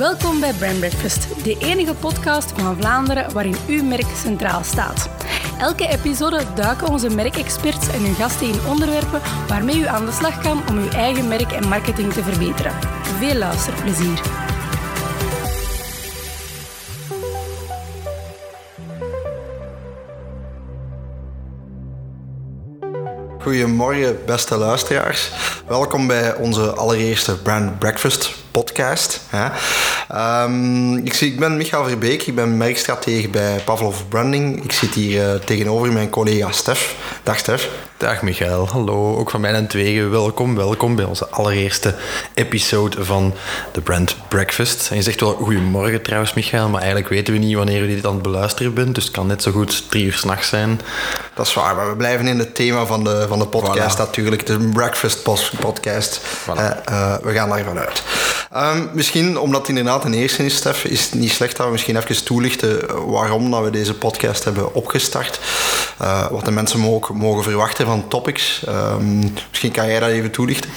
Welkom bij Brand Breakfast, de enige podcast van Vlaanderen waarin uw merk centraal staat. Elke episode duiken onze merkexperts en hun gasten in onderwerpen waarmee u aan de slag kan om uw eigen merk en marketing te verbeteren. Veel luisterplezier. Goedemorgen, beste luisteraars. Welkom bij onze allereerste Brand Breakfast podcast. Um, ik, ik, ben Michael Verbeek, ik ben merkstratege bij Pavlov Branding. Ik zit hier uh, tegenover mijn collega Stef. Dag Stef. Dag Michael, hallo. Ook van mij en tweeën welkom. Welkom bij onze allereerste episode van de Brand Breakfast. En je zegt wel goedemorgen trouwens Michael, maar eigenlijk weten we niet wanneer je dit aan het beluisteren bent. Dus het kan net zo goed drie uur s'nachts zijn. Dat is waar, maar we blijven in het thema van de, van de podcast natuurlijk. De Breakfast podcast. Voilà. Uh, uh, we gaan daarvan uit. Um, misschien, omdat het inderdaad een eerste is, Stef, is het niet slecht dat we misschien even toelichten waarom dat we deze podcast hebben opgestart. Uh, wat de mensen mogen, mogen verwachten van topics. Um, misschien kan jij dat even toelichten?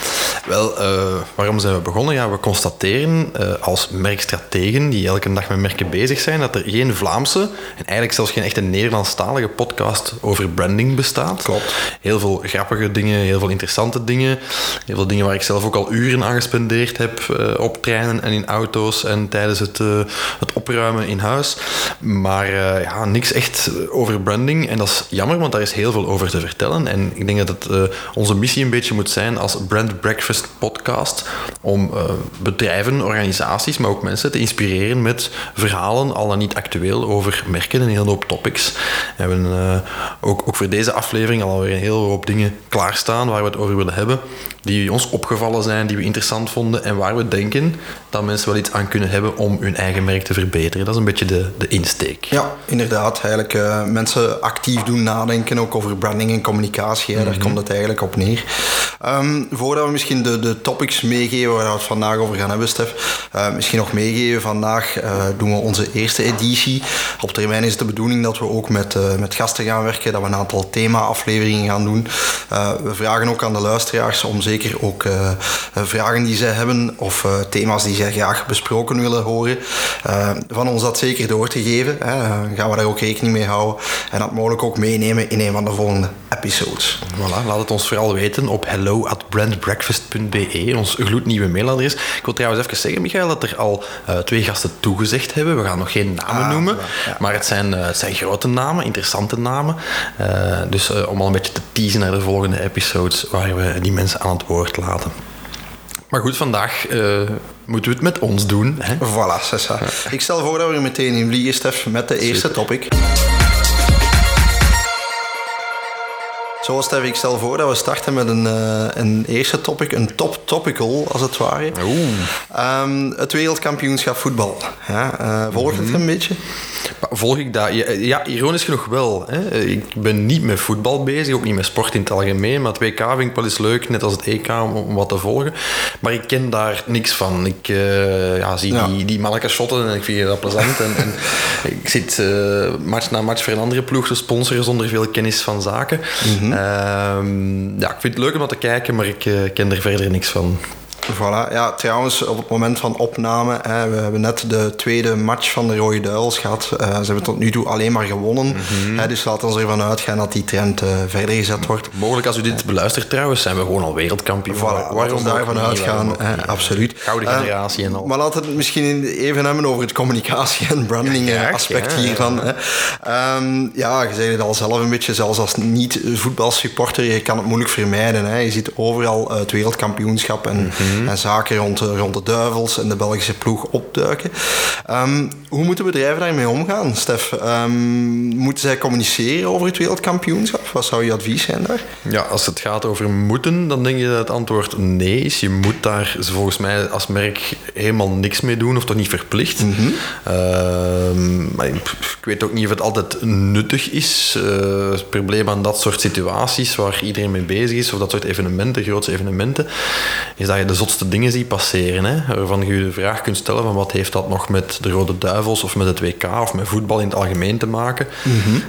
Wel, uh, waarom zijn we begonnen? Ja, we constateren uh, als merkstrategen die elke dag met merken bezig zijn, dat er geen Vlaamse en eigenlijk zelfs geen echte Nederlandstalige podcast over branding bestaat. Klopt. Heel veel grappige dingen, heel veel interessante dingen. Heel veel dingen waar ik zelf ook al uren aan gespendeerd heb uh, op treinen en in auto's en tijdens het, het opruimen in huis. Maar ja, niks echt over branding. En dat is jammer, want daar is heel veel over te vertellen. En ik denk dat het onze missie een beetje moet zijn als brand breakfast podcast om uh, bedrijven, organisaties, maar ook mensen te inspireren met verhalen, al dan niet actueel, over merken en een hele hoop topics. We hebben uh, ook, ook voor deze aflevering alweer een hele hoop dingen klaarstaan waar we het over willen hebben, die ons opgevallen zijn, die we interessant vonden en waar we denken dat mensen wel iets aan kunnen hebben om hun eigen merk te verbeteren. Dat is een beetje de, de insteek. Ja, inderdaad. Eigenlijk uh, mensen actief doen nadenken ook over branding en communicatie. Mm -hmm. Daar komt het eigenlijk op neer. Um, voordat we misschien de, de topics meegeven waar we het vandaag over gaan hebben, Stef. Uh, misschien nog meegeven. Vandaag uh, doen we onze eerste editie. Op termijn is het de bedoeling dat we ook met, uh, met gasten gaan werken, dat we een aantal thema-afleveringen gaan doen. we vragen ook aan de luisteraars om zeker ook vragen die zij hebben of thema's die zij graag besproken willen horen, van ons dat zeker door te geven. gaan we daar ook rekening mee houden en dat mogelijk ook meenemen in een van de volgende episodes. Voilà, laat het ons vooral weten op hello at brandbreakfast.be, ons gloednieuwe mailadres. Ik wil trouwens even zeggen, Michael, dat er al uh, twee gasten toegezegd hebben. We gaan nog geen namen ah, noemen, ja. maar het zijn, uh, het zijn grote namen, interessante namen. Uh, dus om al een beetje te teasen naar de volgende episodes waar we die mensen aan het woord laten. Maar goed, vandaag moeten we het met ons doen. Hè? Voilà, Sessa. Ja. Ik stel voor dat we er meteen in vliegen, Stef, met de eerste topic. Zoals Stef, ik stel voor dat we starten met een, uh, een eerste topic, een top topical als het ware. Um, het wereldkampioenschap voetbal. Ja, uh, volg je mm -hmm. het een beetje? Volg ik dat? Ja, ja ironisch genoeg wel. Hè. Ik ben niet met voetbal bezig, ook niet met sport in het algemeen. Maar het WK vind ik wel eens leuk, net als het EK, om, om wat te volgen. Maar ik ken daar niks van. Ik uh, ja, zie ja. die, die mannelijke shotten en ik vind dat plezant. en, en ik zit match na match voor een andere ploeg te sponsoren zonder veel kennis van zaken. Mm -hmm. Uh, ja, ik vind het leuk om dat te kijken, maar ik uh, ken er verder niks van. Voilà. Ja, trouwens, op het moment van opname, hè, we hebben net de tweede match van de Rode Duivels gehad. Uh, ze hebben tot nu toe alleen maar gewonnen. Mm -hmm. hè, dus laten we ervan uitgaan dat die trend uh, verder gezet wordt. Mogelijk als u dit beluistert trouwens, zijn we gewoon al wereldkampioen. Voilà, Waarom we daarvan uitgaan, hè, absoluut. Gouden generatie uh, en al. Maar laten we het misschien even hebben over het communicatie- en branding ja, aspect ja, hiervan. Um, ja, je zei het al zelf een beetje, zelfs als niet-voetbalsupporter, je kan het moeilijk vermijden. Hè. Je ziet overal het wereldkampioenschap en... Mm -hmm en zaken rond, rond de duivels en de Belgische ploeg opduiken. Um, hoe moeten bedrijven daarmee omgaan, Stef? Um, moeten zij communiceren over het wereldkampioenschap? Wat zou je advies zijn daar? Ja, als het gaat over moeten, dan denk je dat het antwoord nee is. Je moet daar volgens mij als merk helemaal niks mee doen of toch niet verplicht. Mm -hmm. uh, maar ik, ik, weet ook niet of het altijd nuttig is. Uh, het probleem aan dat soort situaties waar iedereen mee bezig is, of dat soort evenementen, grootste evenementen, is dat je de zotste dingen ziet passeren. Hè, waarvan je je de vraag kunt stellen van wat heeft dat nog met de Rode Duivels of met het WK of met voetbal in het algemeen te maken.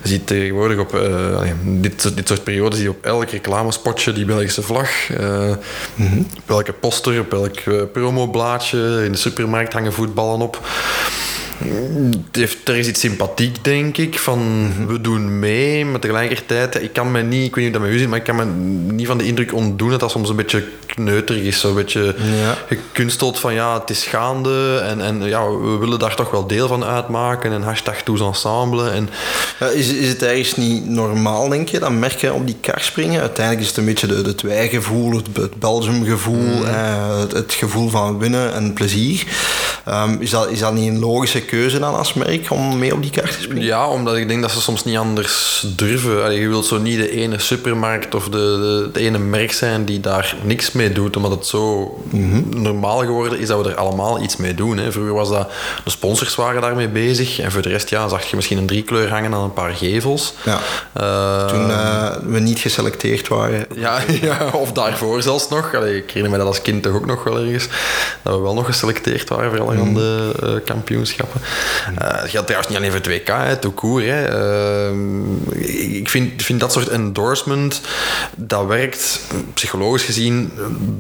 Je ziet tegenwoordig op uh, dit, dit soort periodes zie je op elk reclamespotje die Belgische vlag. Uh, Op welke poster, op elk promoblaadje. In de supermarkt hangen voetballen op er is iets sympathiek, denk ik. Van we doen mee, maar tegelijkertijd, ik kan me niet, ik weet niet hoe dat met u zit, maar ik kan me niet van de indruk ontdoen dat dat soms een beetje kneuterig is. Zo een beetje ja. gekunsteld van ja, het is gaande en, en ja, we willen daar toch wel deel van uitmaken. En hashtag tous ensemble. En... Ja, is, is het ergens niet normaal, denk je, dat merken op die kar springen? Uiteindelijk is het een beetje de, het wijgevoel, het, het Belgium-gevoel, mm. eh, het, het, gevoel van winnen en plezier. Um, is, dat, is dat niet een logische keuze dan als merk om mee op die kaart te springen? Ja, omdat ik denk dat ze soms niet anders durven. Allee, je wilt zo niet de ene supermarkt of de, de, de, ene merk zijn die daar niks mee doet, omdat het zo normaal geworden is dat we er allemaal iets mee doen. Hè. Vroeger was dat, de sponsors waren daarmee bezig en voor de rest ja, zag je misschien een driekleur hangen aan een paar gevels. Ja. Uh, Toen uh, we niet geselecteerd waren. Ja, ja of daarvoor zelfs nog. Allee, ik herinner me dat als kind toch ook nog wel ergens, dat we wel nog geselecteerd waren voor allerhande mm. uh, kampioenschappen. Uh, dat geldt trouwens niet alleen voor het WK, hè, tout court. Hè. Uh, ik vind, vind dat soort endorsement, dat werkt psychologisch gezien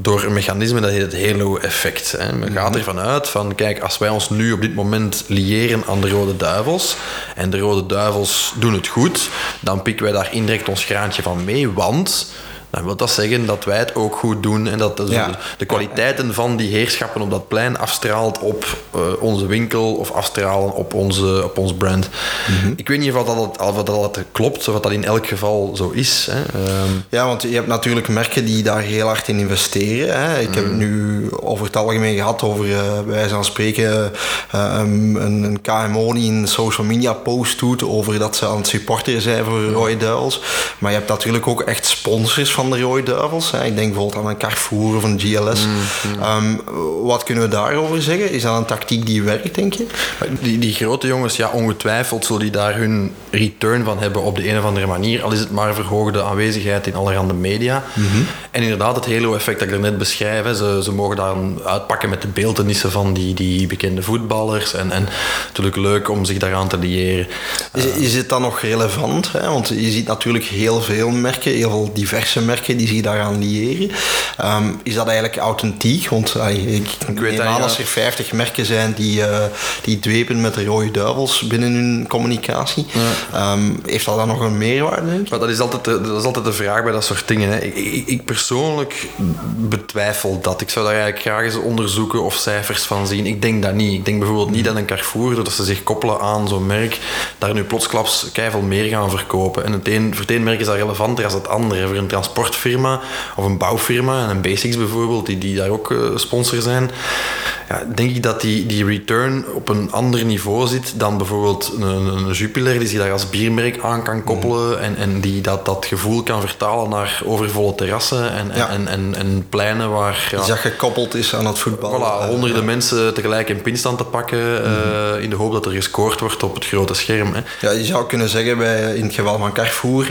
door een mechanisme dat heet het halo-effect. Men gaat mhm. ervan uit van, kijk, als wij ons nu op dit moment liëren aan de Rode Duivels en de Rode Duivels doen het goed, dan pikken wij daar indirect ons graantje van mee, want dan wil dat zeggen dat wij het ook goed doen en dat de, de kwaliteiten van die heerschappen op dat plein afstraalt op uh, onze winkel of afstralen op, onze, op ons brand. Mhm. Ik weet niet of dat, of dat, dat klopt, of dat in elk geval zo is. Hè. Um, ja, want je hebt natuurlijk merken die daar heel hard in investeren. Hè. Ik heb het mhm. nu over het algemeen gehad over, uh, wij gaan spreken, uh, een, een, KMO die een social media post doet over dat ze aan het supporteren zijn voor Roy Duils. Maar je hebt natuurlijk ook echt sponsors van de Rode Duivels. Hè. Ik denk bijvoorbeeld aan een Carrefour of een GLS. Mm, ehm, wat kunnen we daarover zeggen? Is dat een tactiek die werkt, denk je? Die, die grote jongens, ja, ongetwijfeld zullen die daar hun return van hebben op de een of andere manier. Al is het maar verhoogde aanwezigheid in allerhande media. Mhm. En inderdaad, het halo-effect dat ik net beschrijf. Ze, ze mogen daar uitpakken met de beeldenissen van die, die bekende voetballers. En, en natuurlijk leuk om zich daaraan te liëren. Is, is het dan nog relevant? Hè? Want je ziet natuurlijk heel veel merken, heel veel diverse merken die zich daaraan liëren. Ehm, is dat eigenlijk authentiek? Want uh, ik, ik weet aan als er 50 merken zijn die, uh, die dwepen met de rode duivels binnen hun communicatie. Ehm, heeft dat dan nog een meerwaarde? Maar dat, is altijd de, dat is altijd de vraag bij dat soort dingen. Hè. Ik, ik, ik, persoonlijk betwijfel dat. Ik zou daar eigenlijk graag eens onderzoeken of cijfers van zien. Ik denk dat niet. Ik denk bijvoorbeeld niet dat een Carrefour, dat ze zich koppelen aan zo'n merk, daar nu plotsklaps keihard meer gaan verkopen. En het een, voor het een merk is dat relevanter als het andere. Voor een transportfirma of een bouwfirma, en een Basics bijvoorbeeld, die, die daar ook uh, sponsor zijn, ja, denk ik dat die, die return op een ander niveau zit dan bijvoorbeeld een, een Jupiler die zich daar als biermerk aan kan koppelen mm. en, en die dat, dat gevoel kan vertalen naar overvolle terrassen en, en, en, en, pleinen waar... Ja, dat gekoppeld is aan het voetbal. Voilà, honderden mensen tegelijk in pinstand te pakken uh, in de hoop dat er gescoord wordt op het grote scherm. Hè. Ja, je zou kunnen zeggen, bij, in het geval van Carrefour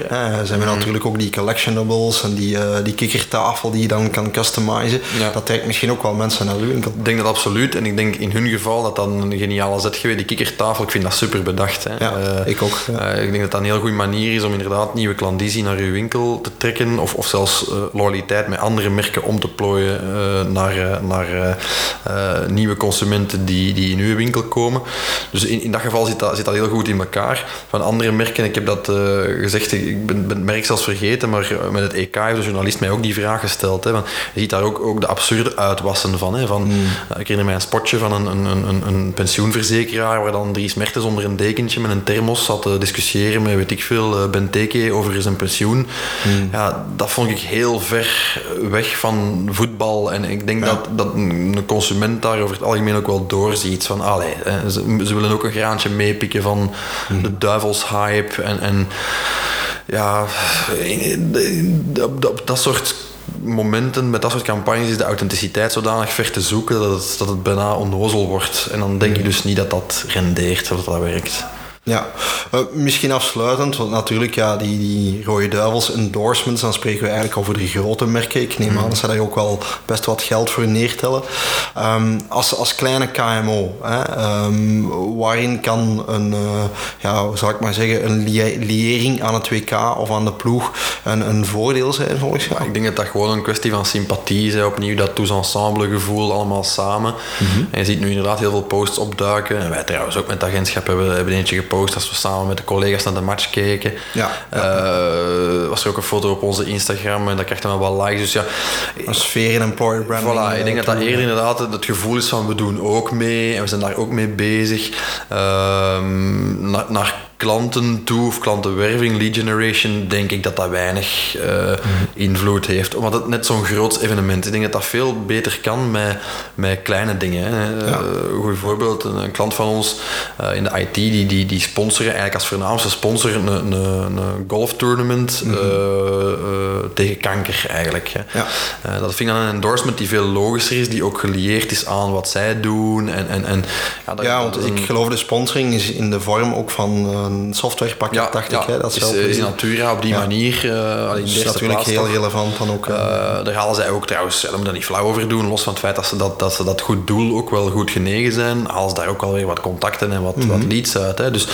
zijn we mm. natuurlijk ook die collectionables en die, uh, die kikkertafel die je dan kan customizen. Dat trekt misschien ook wel mensen naar de winkel. Ik denk dat absoluut. En ik denk in hun geval dat dat een geniale zet geweest. Die kikkertafel, ik vind dat super bedacht. Hè. Ja, uh, ik ook. Uh, ik denk dat dat een heel goede manier is om inderdaad nieuwe klandizie naar uw winkel te trekken. Of, of zelfs loyaliteit met andere merken om te plooien naar, naar nieuwe consumenten die, die in uw winkel komen. Dus in, in dat geval zit dat, zit dat heel goed in elkaar. Van andere merken, ik heb dat gezegd, ik ben, ben het merk zelfs vergeten, maar met het EK heeft de journalist mij ook die vraag gesteld. Hè, want je ziet daar ook, ook de absurde uitwassen van. Hè, van mm. Ik herinner mij een spotje van een, een, een, een pensioenverzekeraar waar dan Dries Mertens onder een dekentje met een thermos zat te discussiëren met weet ik veel, eh, Benteke over zijn pensioen. Mm. Ja, dat vond ik heel ver weg van voetbal. En ik denk dat, dat een consument daar over het algemeen ook wel doorziet. Van, allee, ze, ze willen ook een graantje meepikken van mm. de duivelshype en, en ja, op dat soort momenten, met dat soort campagnes, is de authenticiteit zodanig ver te zoeken dat het, dat het bijna onnozel wordt. En dan denk ik dus niet dat dat rendeert, of dat dat werkt. Ja, uh, misschien afsluitend, want natuurlijk, ja, die, die Rode Duivels endorsements, dan spreken we eigenlijk over de grote merken. Ik neem aan dat ze daar ook wel best wat geld voor neertellen. Um, als, als kleine KMO, hè, um, waarin kan een, uh, ja, zal ik maar zeggen, een liëring aan het WK of aan de ploeg een, een voordeel zijn volgens jou? ik denk dat dat gewoon een kwestie van sympathie is. Opnieuw dat tous ensemble gevoel allemaal samen. Mm -hmm. En je ziet nu inderdaad heel veel posts opduiken. En wij trouwens ook met het agentschap hebben, hebben eentje gepost als we samen met de collega's naar de match keken. Ja, uh, was er ook een foto op onze Instagram en dat krijgt dan wel likes. Dus ja, een sfeer in employer branding. Voilà, ik denk dat dat eerder inderdaad het gevoel is van we doen ook mee en we zijn daar ook mee bezig. Uh, naar, naar klanten toe of klantenwerving, lead generation, denk ik dat dat weinig uh, invloed heeft. Omdat het net zo'n groot evenement is. Ik denk dat dat veel beter kan met, met kleine dingen. Hè. Ja. Uh, goed voorbeeld, een, een, klant van ons uh, in de IT, die, die, die sponsoren eigenlijk als voornaamste sponsor een, een, een golftournament mm -hmm. tegen kanker eigenlijk. Hè. Ja. dat vind ik dan een endorsement die veel logischer is, die ook geleerd is aan wat zij doen. En, en, en, ja, dat, ja, want ik geloof de sponsoring is in de vorm ook van een softwarepakket, ja, dacht ja, ik. Hè, dat is, is Natura op die ja. manier. Uh, dat is natuurlijk heel relevant dan ook. Uh, daar halen zij ook trouwens, daar moet daar niet flauw over doen, los van het feit dat ze dat, dat, ze dat goed doel ook wel goed genegen zijn, halen ze daar ook alweer wat contacten en wat, mm -hmm. wat leads uit. Hè. Dus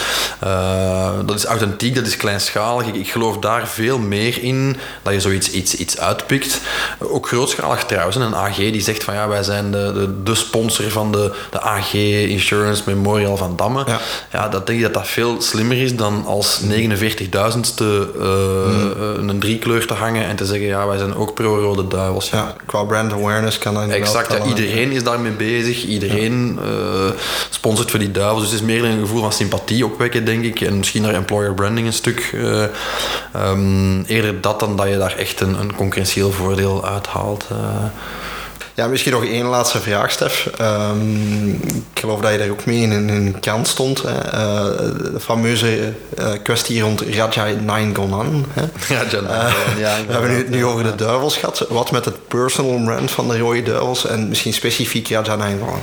dat is authentiek, dat is kleinschalig. Ik, ik, geloof daar veel meer in, dat je zoiets iets, iets uitpikt. Ook grootschalig trouwens. Een AG die zegt van ja, wij zijn de, de, de sponsor van de, de AG Insurance Memorial van Damme. Ja. ja, dat denk ik dat dat veel slimmer is dan als 49.000ste uh, mm. een driekleur te hangen en te zeggen, ja, wij zijn ook pro-rode duivels. Ja. ja. qua brand awareness kan dat Exact, ja, iedereen is daarmee bezig, iedereen ja. uh, sponsort voor die duivels, dus het is meer een gevoel van sympathie opwekken, denk ik, en misschien naar employer branding een stuk. Uh, um, eerder dat dan dat je daar echt een, een concurrentieel voordeel uithaalt. Ja, misschien nog één laatste vraag, Stef. Um, ik geloof dat je daar ook mee in een krant stond. Hè. Uh, de fameuze uh, kwestie rond Raja Nainggolan. Raja ja, we hebben het nu over de duivels gehad. Wat met het personal brand van de Rode Duivels en misschien specifiek Raja Nainggolan?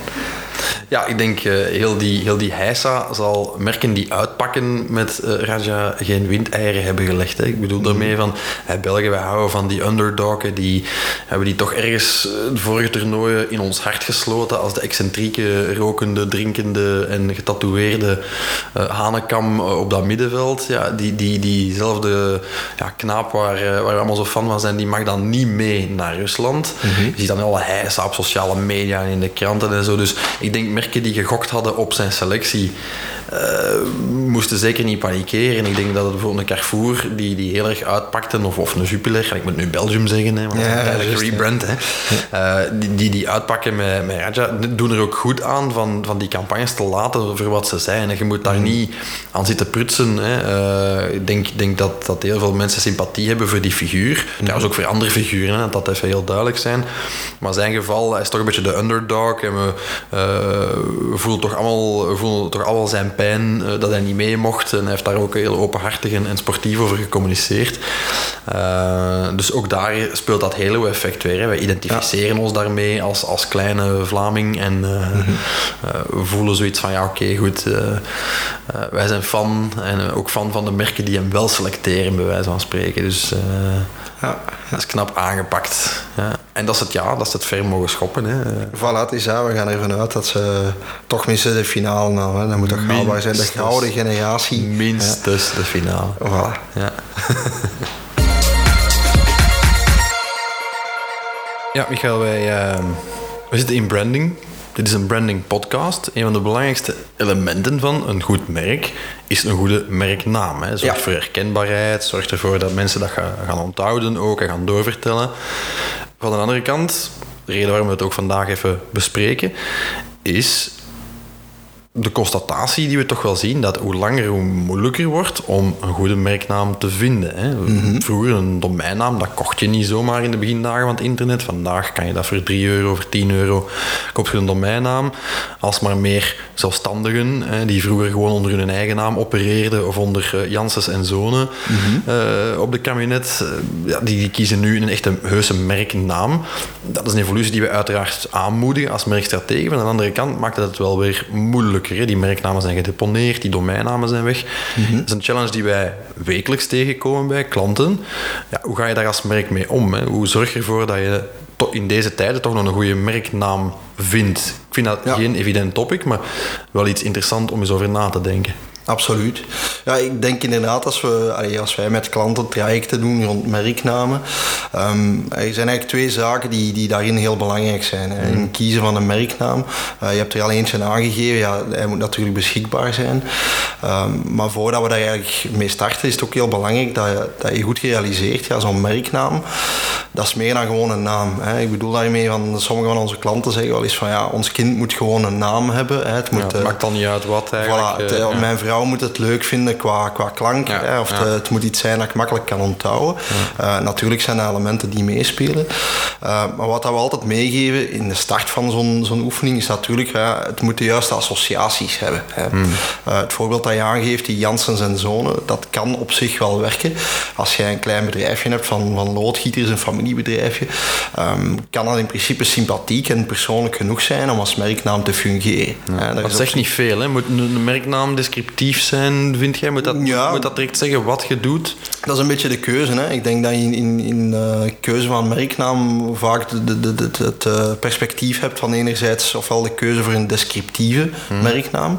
Ja, ik denk uh, heel, die, heel die heisa zal merken die uitpakken met uh, Raja geen windeieren hebben gelegd. Hè. Ik bedoel daarmee van, hey, België, wij houden van die underdoggen, die hebben die toch ergens de vorige toernooien in ons hart gesloten als de excentrieke, rokende, drinkende en getatoeëerde uh, hanekam op dat middenveld. Ja, die, die, diezelfde ja, knaap waar, waar we allemaal zo fan van zijn, die mag dan niet mee naar Rusland. Mm -hmm. Je ziet dan alle heisa op sociale media en in de kranten en zo. Dus ik denk merken die gegokt hadden op zijn selectie, moesten zeker niet panikeren. Ik denk dat het bijvoorbeeld een Carrefour die, die heel erg uitpakte, of, of een Jupiler, ik moet nu Belgium zeggen, hè, want ja, dat is een rebrand. Hè. Uh, die, die, die uitpakken met, met Raja, doen er ook goed aan van, van die campagnes te laten voor wat ze zijn. En je moet daar mm. niet aan zitten prutsen. Hè. Uh, ik denk, denk dat, dat heel veel mensen sympathie hebben voor die figuur. Mm. Trouwens ook voor andere figuren, hè, dat even heel duidelijk zijn. Maar zijn geval, hij is toch een beetje de underdog. En we, voelen toch allemaal, we voelen toch allemaal zijn pijn uh, dat hij niet mee mocht. En hij heeft daar ook heel openhartig en, en sportief over gecommuniceerd. Uh, dus ook daar speelt dat hele effect weer. Hè. Wij identificeren ja. ons daarmee als, als kleine Vlaming en uh, mm -hmm. we voelen zoiets van ja oké okay, goed, wij zijn fan en ook fan van de merken die hem wel selecteren bij wijze van spreken. Dus ja, dat is knap aangepakt. Ja. En dat is het ja, dat is het ver mogen schoppen. Hè. Voilà, het is ja, we gaan ervan uit dat ze toch minstens de finale nou. Hè. Dat moet toch haalbaar zijn. De gouden generatie. Minstens de finale. Voilà. Ja. ja, Michael, wij uh, we zitten in branding. Dit is een branding podcast. Een van de belangrijkste elementen van een goed merk is een goede merknaam. Hè. Zorgt ja. voor herkenbaarheid, zorgt ervoor dat mensen dat gaan, gaan onthouden ook en gaan doorvertellen. Van de andere kant, de reden waarom we het ook vandaag even bespreken, is de constatatie die we toch wel zien, dat hoe langer hoe moeilijker wordt om een goede merknaam te vinden. Hè. Mm-hmm. Vroeger een domeinnaam, dat kocht je niet zomaar in de begindagen van het internet. Vandaag kan je dat voor 3 euro, voor 10 euro, koop je een domeinnaam. Als maar meer zelfstandigen, hè, die vroeger gewoon onder hun eigen naam opereerden of onder uh, Janssens en Zonen mm-hmm. uh, op de kabinet, uh, ja, die, die, kiezen nu een echte heuse merknaam. Dat is een evolutie die we uiteraard aanmoedigen als merkstratege. Van de andere kant maakt het het wel weer moeilijk. Hè? Die merknamen zijn gedeponeerd, die domeinnamen zijn weg. Mhm. Dat is een challenge die wij wekelijks tegenkomen bij klanten. Ja, hoe ga je daar als merk mee om? Hè? Hoe zorg je ervoor dat je in deze tijden toch nog een goede merknaam vindt? Ik vind dat Ja. geen evident topic, maar wel iets interessant om eens over na te denken. Absoluut. Ja, ik denk inderdaad als, we, allee, als wij met klanten trajecten doen rond merknamen, ehm, er zijn eigenlijk twee zaken die, die daarin heel belangrijk zijn. Hè. In het kiezen van een merknaam. Eh, je hebt er al eentje aangegeven, ja, hij moet natuurlijk beschikbaar zijn. Ehm, maar voordat we daar eigenlijk mee starten, is het ook heel belangrijk dat je, dat je goed realiseert, ja, zo'n merknaam, dat is meer dan gewoon een naam. Hè. Ik bedoel daarmee van, sommige van onze klanten zeggen wel eens van ja, ons kind moet gewoon een naam hebben. Hè. Het Ja, moet, het eh, maakt dan niet uit wat eigenlijk. Voilà, het, eh, ja. Mijn vrouw moet het leuk vinden qua, qua klank. Ja, Hè, of ja. het, het moet iets zijn dat ik makkelijk kan onthouden. Eh, natuurlijk zijn er elementen die meespelen. Eh, maar wat dat we altijd meegeven in de start van zo'n zo'n oefening is natuurlijk, ja, het moet de juiste associaties hebben. Hè. Hmm. Eh, het voorbeeld dat je aangeeft, die Janssens en Zonen, dat kan op zich wel werken. Als jij een klein bedrijfje hebt van, van loodgieters, een familiebedrijfje, ehm, kan dat in principe sympathiek en persoonlijk genoeg zijn om als merknaam te fungeren. Hè. Dat is op zegt niet veel. Hè? Moet een merknaam descriptief zijn, vind jij? Moet dat, Ja. moet dat direct zeggen wat je doet? Dat is een beetje de keuze. Hè. Ik denk dat je in, in, in eh, keuze van merknaam vaak de, de, het eh, perspectief hebt van enerzijds ofwel de keuze voor een descriptieve Hmm. merknaam.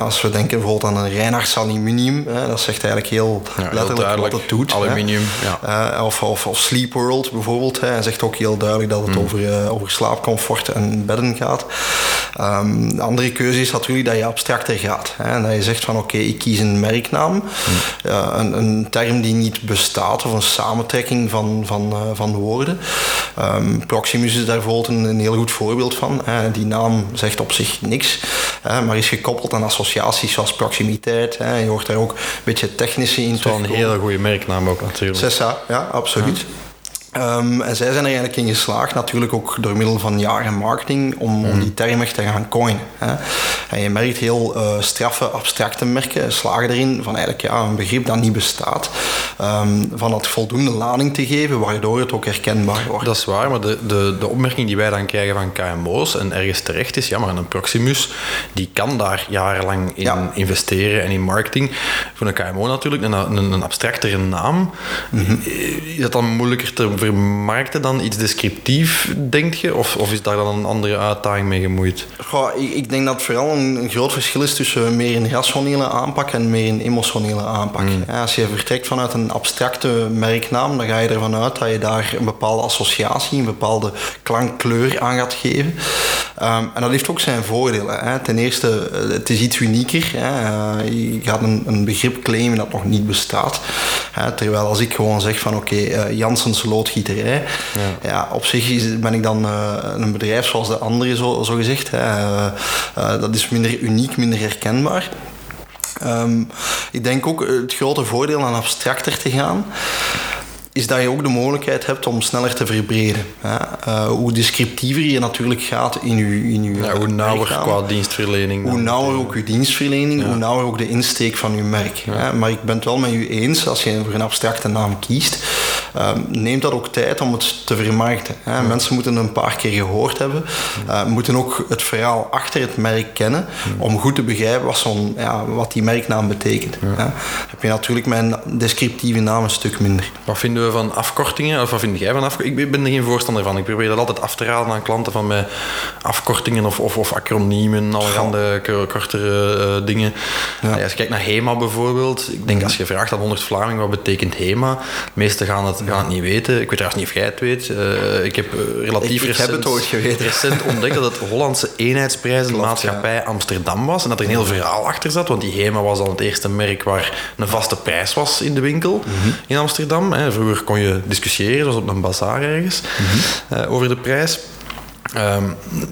Als we denken bijvoorbeeld aan een Reinhardt Aluminium, dat zegt eigenlijk heel Ja, letterlijk duidelijk. wat het doet. Aluminium, ja. Eh, of, of, of Sleep World bijvoorbeeld. Hè. Hij zegt ook heel duidelijk dat het Hmm. over, over slaapcomfort en bedden gaat. Ehm, de andere keuze is natuurlijk dat je abstracter gaat. Hè. En dat je zegt van oké, ik kies een merknaam. Ja, een, een term die niet bestaat of een samentrekking van, van, eh, van woorden. Ehm, Proximus is daar bijvoorbeeld een, een heel goed voorbeeld van. Die naam zegt op zich niks, maar is gekoppeld aan associaties zoals proximiteit. Je hoort daar ook een beetje technische in Dat is wel een hele goede merknaam ook natuurlijk. Cessa, ja, absoluut. Ehm, en zij zijn er eigenlijk in geslaagd, natuurlijk ook door middel van jaren marketing, om, om die term echt te gaan coinen. Hè. En je merkt heel eh, straffe, abstracte merken slagen erin van eigenlijk ja, een begrip dat niet bestaat, ehm, van dat voldoende lading te geven, waardoor het ook herkenbaar wordt. Dat is waar, maar de, de, de opmerking die wij dan krijgen van KMO's en ergens terecht is, ja, maar een Proximus, die kan daar jarenlang in Ja. investeren en in marketing. Voor een KMO natuurlijk, een, een, een abstractere naam. Mhm. Is dat dan moeilijker te vermarkten dan iets descriptief, denk je? Of, of is daar dan een andere uitdaging mee gemoeid? Goh, ik, ik denk dat vooral een, een groot verschil is tussen meer een rationele aanpak en meer een emotionele aanpak. Ja, als je vertrekt vanuit een abstracte merknaam, dan ga je ervan uit dat je daar een bepaalde associatie, een bepaalde klankkleur aan gaat geven. Ehm, en dat heeft ook zijn voordelen. Hè. Ten eerste, eh, het is iets unieker. Hè. Eh, je gaat een, een begrip claimen dat nog niet bestaat. Hè. Terwijl als ik gewoon zeg van oké, eh, Janssens loodgieterij. Ja. op zich is, ben ik dan eh, een bedrijf zoals de andere, zo, zo gezegd. Hè. Eh, eh, dat is minder uniek, minder herkenbaar. Ehm, ik denk ook het grote voordeel aan abstracter te gaan is dat je ook de mogelijkheid hebt om sneller te verbreden. Hoe descriptiever je natuurlijk gaat in je in uw, Ja, hoe nauwer merknaam, qua dienstverlening. hoe nauwer ook je dienstverlening, hoe nauwer ook de insteek van je merk. Hè. Maar ik ben het wel met u eens, als je voor een abstracte naam kiest, neem dat ook tijd om het te vermarkten. Hè. Mensen moeten het een paar keer gehoord hebben, eh, moeten ook het verhaal achter het merk kennen, om goed te begrijpen wat, zo'n, ja, wat die merknaam betekent. Hè. Heb je natuurlijk een descriptieve naam een stuk minder. Wat vinden we van afkortingen? Of wat vind jij van afkortingen? Ik ben er geen voorstander van. Ik probeer dat altijd af te raden aan klanten van mij. Afkortingen of, of, of acroniemen, allerhande kortere eh, dingen. Ja, als je kijkt naar HEMA bijvoorbeeld. Ik denk als je vraagt aan 100 Vlamingen wat betekent HEMA. De meesten gaan het, gaan het niet weten. Ik weet trouwens niet of jij het weet. Eh, ik heb eh, relatief Ik- ik heb recent, het ooit geweten. recent ontdekt dat het Hollandse eenheidsprijzen Klopt, maatschappij Amsterdam was. En dat er een heel verhaal achter zat. Want die HEMA was dan het eerste merk waar een vaste prijs was in de winkel in Amsterdam. Hè. Vroeger kon je discussiëren, zoals op een bazaar ergens, eh, over de prijs. Ehm,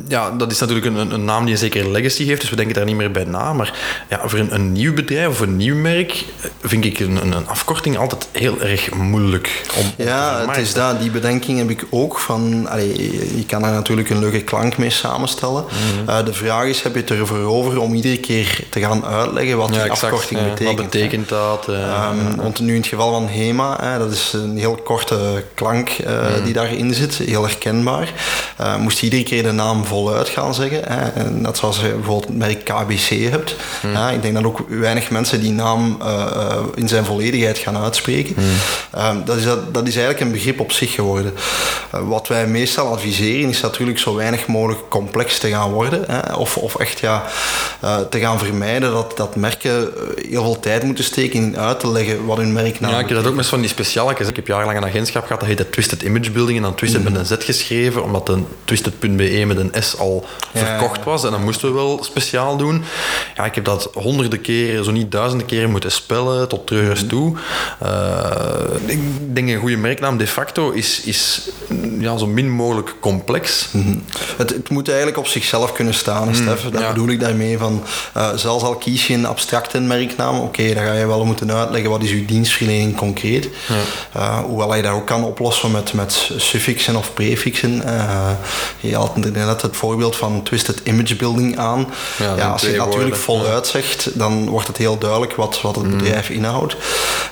ja, dat is natuurlijk een, een naam die een zekere legacy heeft, dus we denken daar niet meer bij na. Maar ja, voor een, een nieuw bedrijf of een nieuw merk eh, vind ik een, een, afkorting altijd heel erg moeilijk om, Ja, het is dat. Die bedenking heb ik ook. Van, allee, je kan daar natuurlijk een leuke klank mee samenstellen. Mhm. Eh, de vraag is, heb je het ervoor over om iedere keer te gaan uitleggen wat die exact. afkorting Ja, betekent? Wat betekent dat? eh, Ehm, want nu in het geval van HEMA, hè, dat is een heel korte klank eh, Mhm. die daarin zit, heel herkenbaar. Moest je iedere keer de naam voluit gaan zeggen. Hè. Net zoals je bijvoorbeeld het merk KBC hebt. Hmm. ik denk dat ook weinig mensen die naam uh, in zijn volledigheid gaan uitspreken. Hmm. dat, is, dat, is eigenlijk een begrip op zich geworden. wat wij meestal adviseren is natuurlijk zo weinig mogelijk complex te gaan worden. Hè. Of, of echt ja, te gaan vermijden dat, dat merken heel veel tijd moeten steken in uit te leggen wat hun merknaam Ja, ik heb dat ook met van die speciale. Ik heb jarenlang een agentschap gehad, dat heette Twisted Image Building. En dan Twisted met een Z geschreven, omdat de Twisted.be met een S al verkocht was. En dan moesten we wel speciaal doen. Ja, ik heb dat honderden keren, zo niet duizenden keren moeten spellen, tot treurers toe. Uh, ik denk een goede merknaam de facto is, is ja, zo min mogelijk complex. Mhm. het, het, moet eigenlijk op zichzelf kunnen staan, mm, Stef. Dat bedoel ik daarmee van, uh, zelfs al kies je een abstracte merknaam, oké, dan ga je wel moeten uitleggen wat is uw dienstverlening concreet. Ja. Uh, hoewel je dat ook kan oplossen met, met suffixen of prefixen. Uh, je had net het voorbeeld van twisted image building aan. Ja, als je het natuurlijk voluit zegt, dan wordt het heel duidelijk wat, wat het mm. bedrijf inhoudt.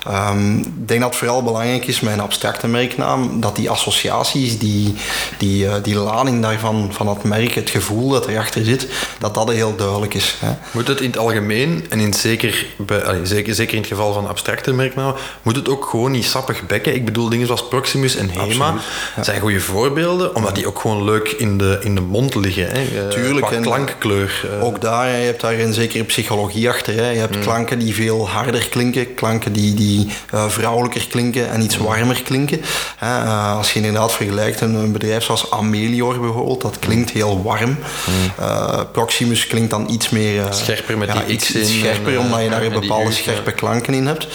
Um, ik denk dat het vooral belangrijk is met een abstracte merknaam, dat die associaties, die, die, uh, die lading daarvan, van dat merk, het gevoel dat erachter zit, dat dat heel duidelijk is. Hè. Moet het in het algemeen, en in zeker, bij, zeker, zeker in het geval van abstracte merknamen, moet het ook gewoon niet sappig bekken? Ik bedoel, dingen zoals Proximus en HEMA zijn goede voorbeelden, omdat die ook gewoon leuk in de, in de mond liggen. Hè. Eh, Tuurlijk. Qua klankkleur. Eh. Ook daar, je hebt daar een zekere psychologie achter. Hè. Je hebt mm. klanken die veel harder klinken, klanken die, die uh, vrouwelijker klinken en iets mm. warmer klinken. Uh, als je inderdaad vergelijkt een, een, bedrijf zoals Amelior bijvoorbeeld, dat klinkt heel warm. Mm. Proximus klinkt dan iets meer... scherper met die iets, iets scherper, omdat je daar bepaalde scherpe klanken in hebt.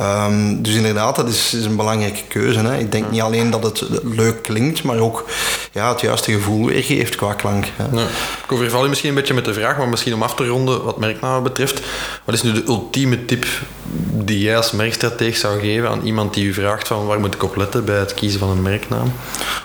Um, dus inderdaad, dat is, is een belangrijke keuze. Hè. Ik denk niet alleen dat het leuk klinkt, maar ook ja, het juiste gevoel weergeeft qua klank. Ja. Ik overval je misschien een beetje met de vraag, maar misschien om af te ronden wat merknamen betreft. Wat is nu de ultieme tip die jij als merkstratege zou geven aan iemand die u vraagt van waar moet ik op letten bij het kiezen van een merknaam?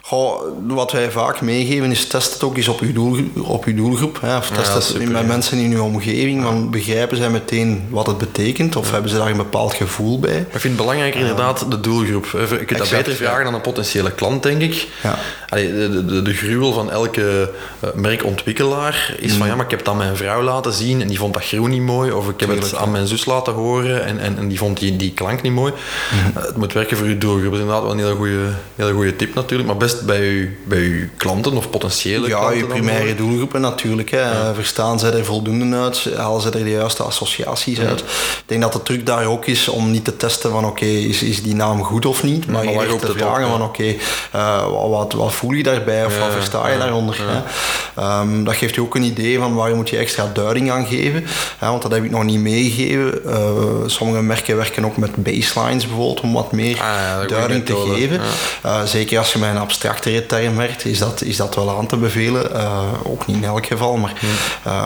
Goh, wat wij vaak meegeven is test het ook eens op uw, doel, op uw doelgroep. Hè, of test het met mensen in uw omgeving. Dan begrijpen zij meteen wat het betekent of hebben ze daar een bepaald gevoel bij. ik vind het belangrijker inderdaad de doelgroep. Je kunt dat beter vragen aan een potentiële klant, denk ik. Ja. de, de, de, gruwel van elke uh, merkontwikkelaar is van mm. ja, maar ik heb het aan mijn vrouw laten zien en die vond dat groen niet mooi. Of ik heb het aan mijn zus laten horen en, en, en die vond die, die klank niet mooi. Mm. het moet werken voor uw doelgroep. Dat is inderdaad wel een hele goede, hele goede tip natuurlijk. Maar best bij uw, bij uw klanten of potentiële ja, klanten. Ja, je primaire doelgroepen natuurlijk. Hè. Verstaan zij er voldoende uit? Halen ze er de juiste associaties uit? Ik denk dat de truc daar ook is om niet te testen van oké, is, is die naam goed of niet? Maar, maar je te vragen van oké, uh, wat, wat voel je daarbij of wat versta je daaronder? Hè? Um, dat geeft je ook een idee van waar moet je extra duiding aan geven. Hè? Want dat heb ik nog niet meegegeven. Uh, sommige merken werken ook met baselines bijvoorbeeld om wat meer ah, duiding te geven. Uh, zeker als je met een abstractere term werkt, is dat, is dat wel aan te bevelen. ook niet in elk geval, maar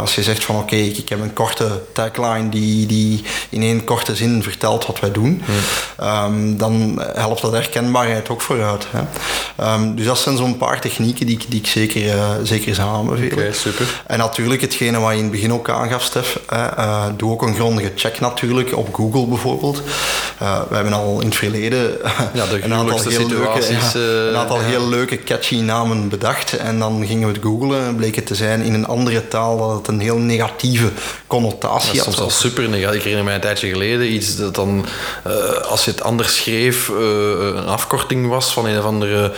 als je zegt van oké, ik, ik, heb een korte tagline die, die in één korte zin vertelt wat wij doen, um, dan helpt dat herkenbaarheid ook vooruit. Hè? Um, dus dat zijn zo'n paar technieken die, die ik zeker, uh, zeker zou aanbevelen. Okay, super. En natuurlijk hetgene wat je in het begin ook aangaf, Stef. Uh, doe ook een grondige check natuurlijk op Google bijvoorbeeld. Uh, we hebben al in het verleden ja, een aantal, heel leuke, een aantal heel leuke catchy namen bedacht. En dan gingen we het googlen en bleek het te zijn in een andere taal dat het een heel negatieve connotatie had. Soms al super negatief. Ik herinner mij een tijdje geleden iets dat dan, als je het anders schreef, een afkorting was van een of andere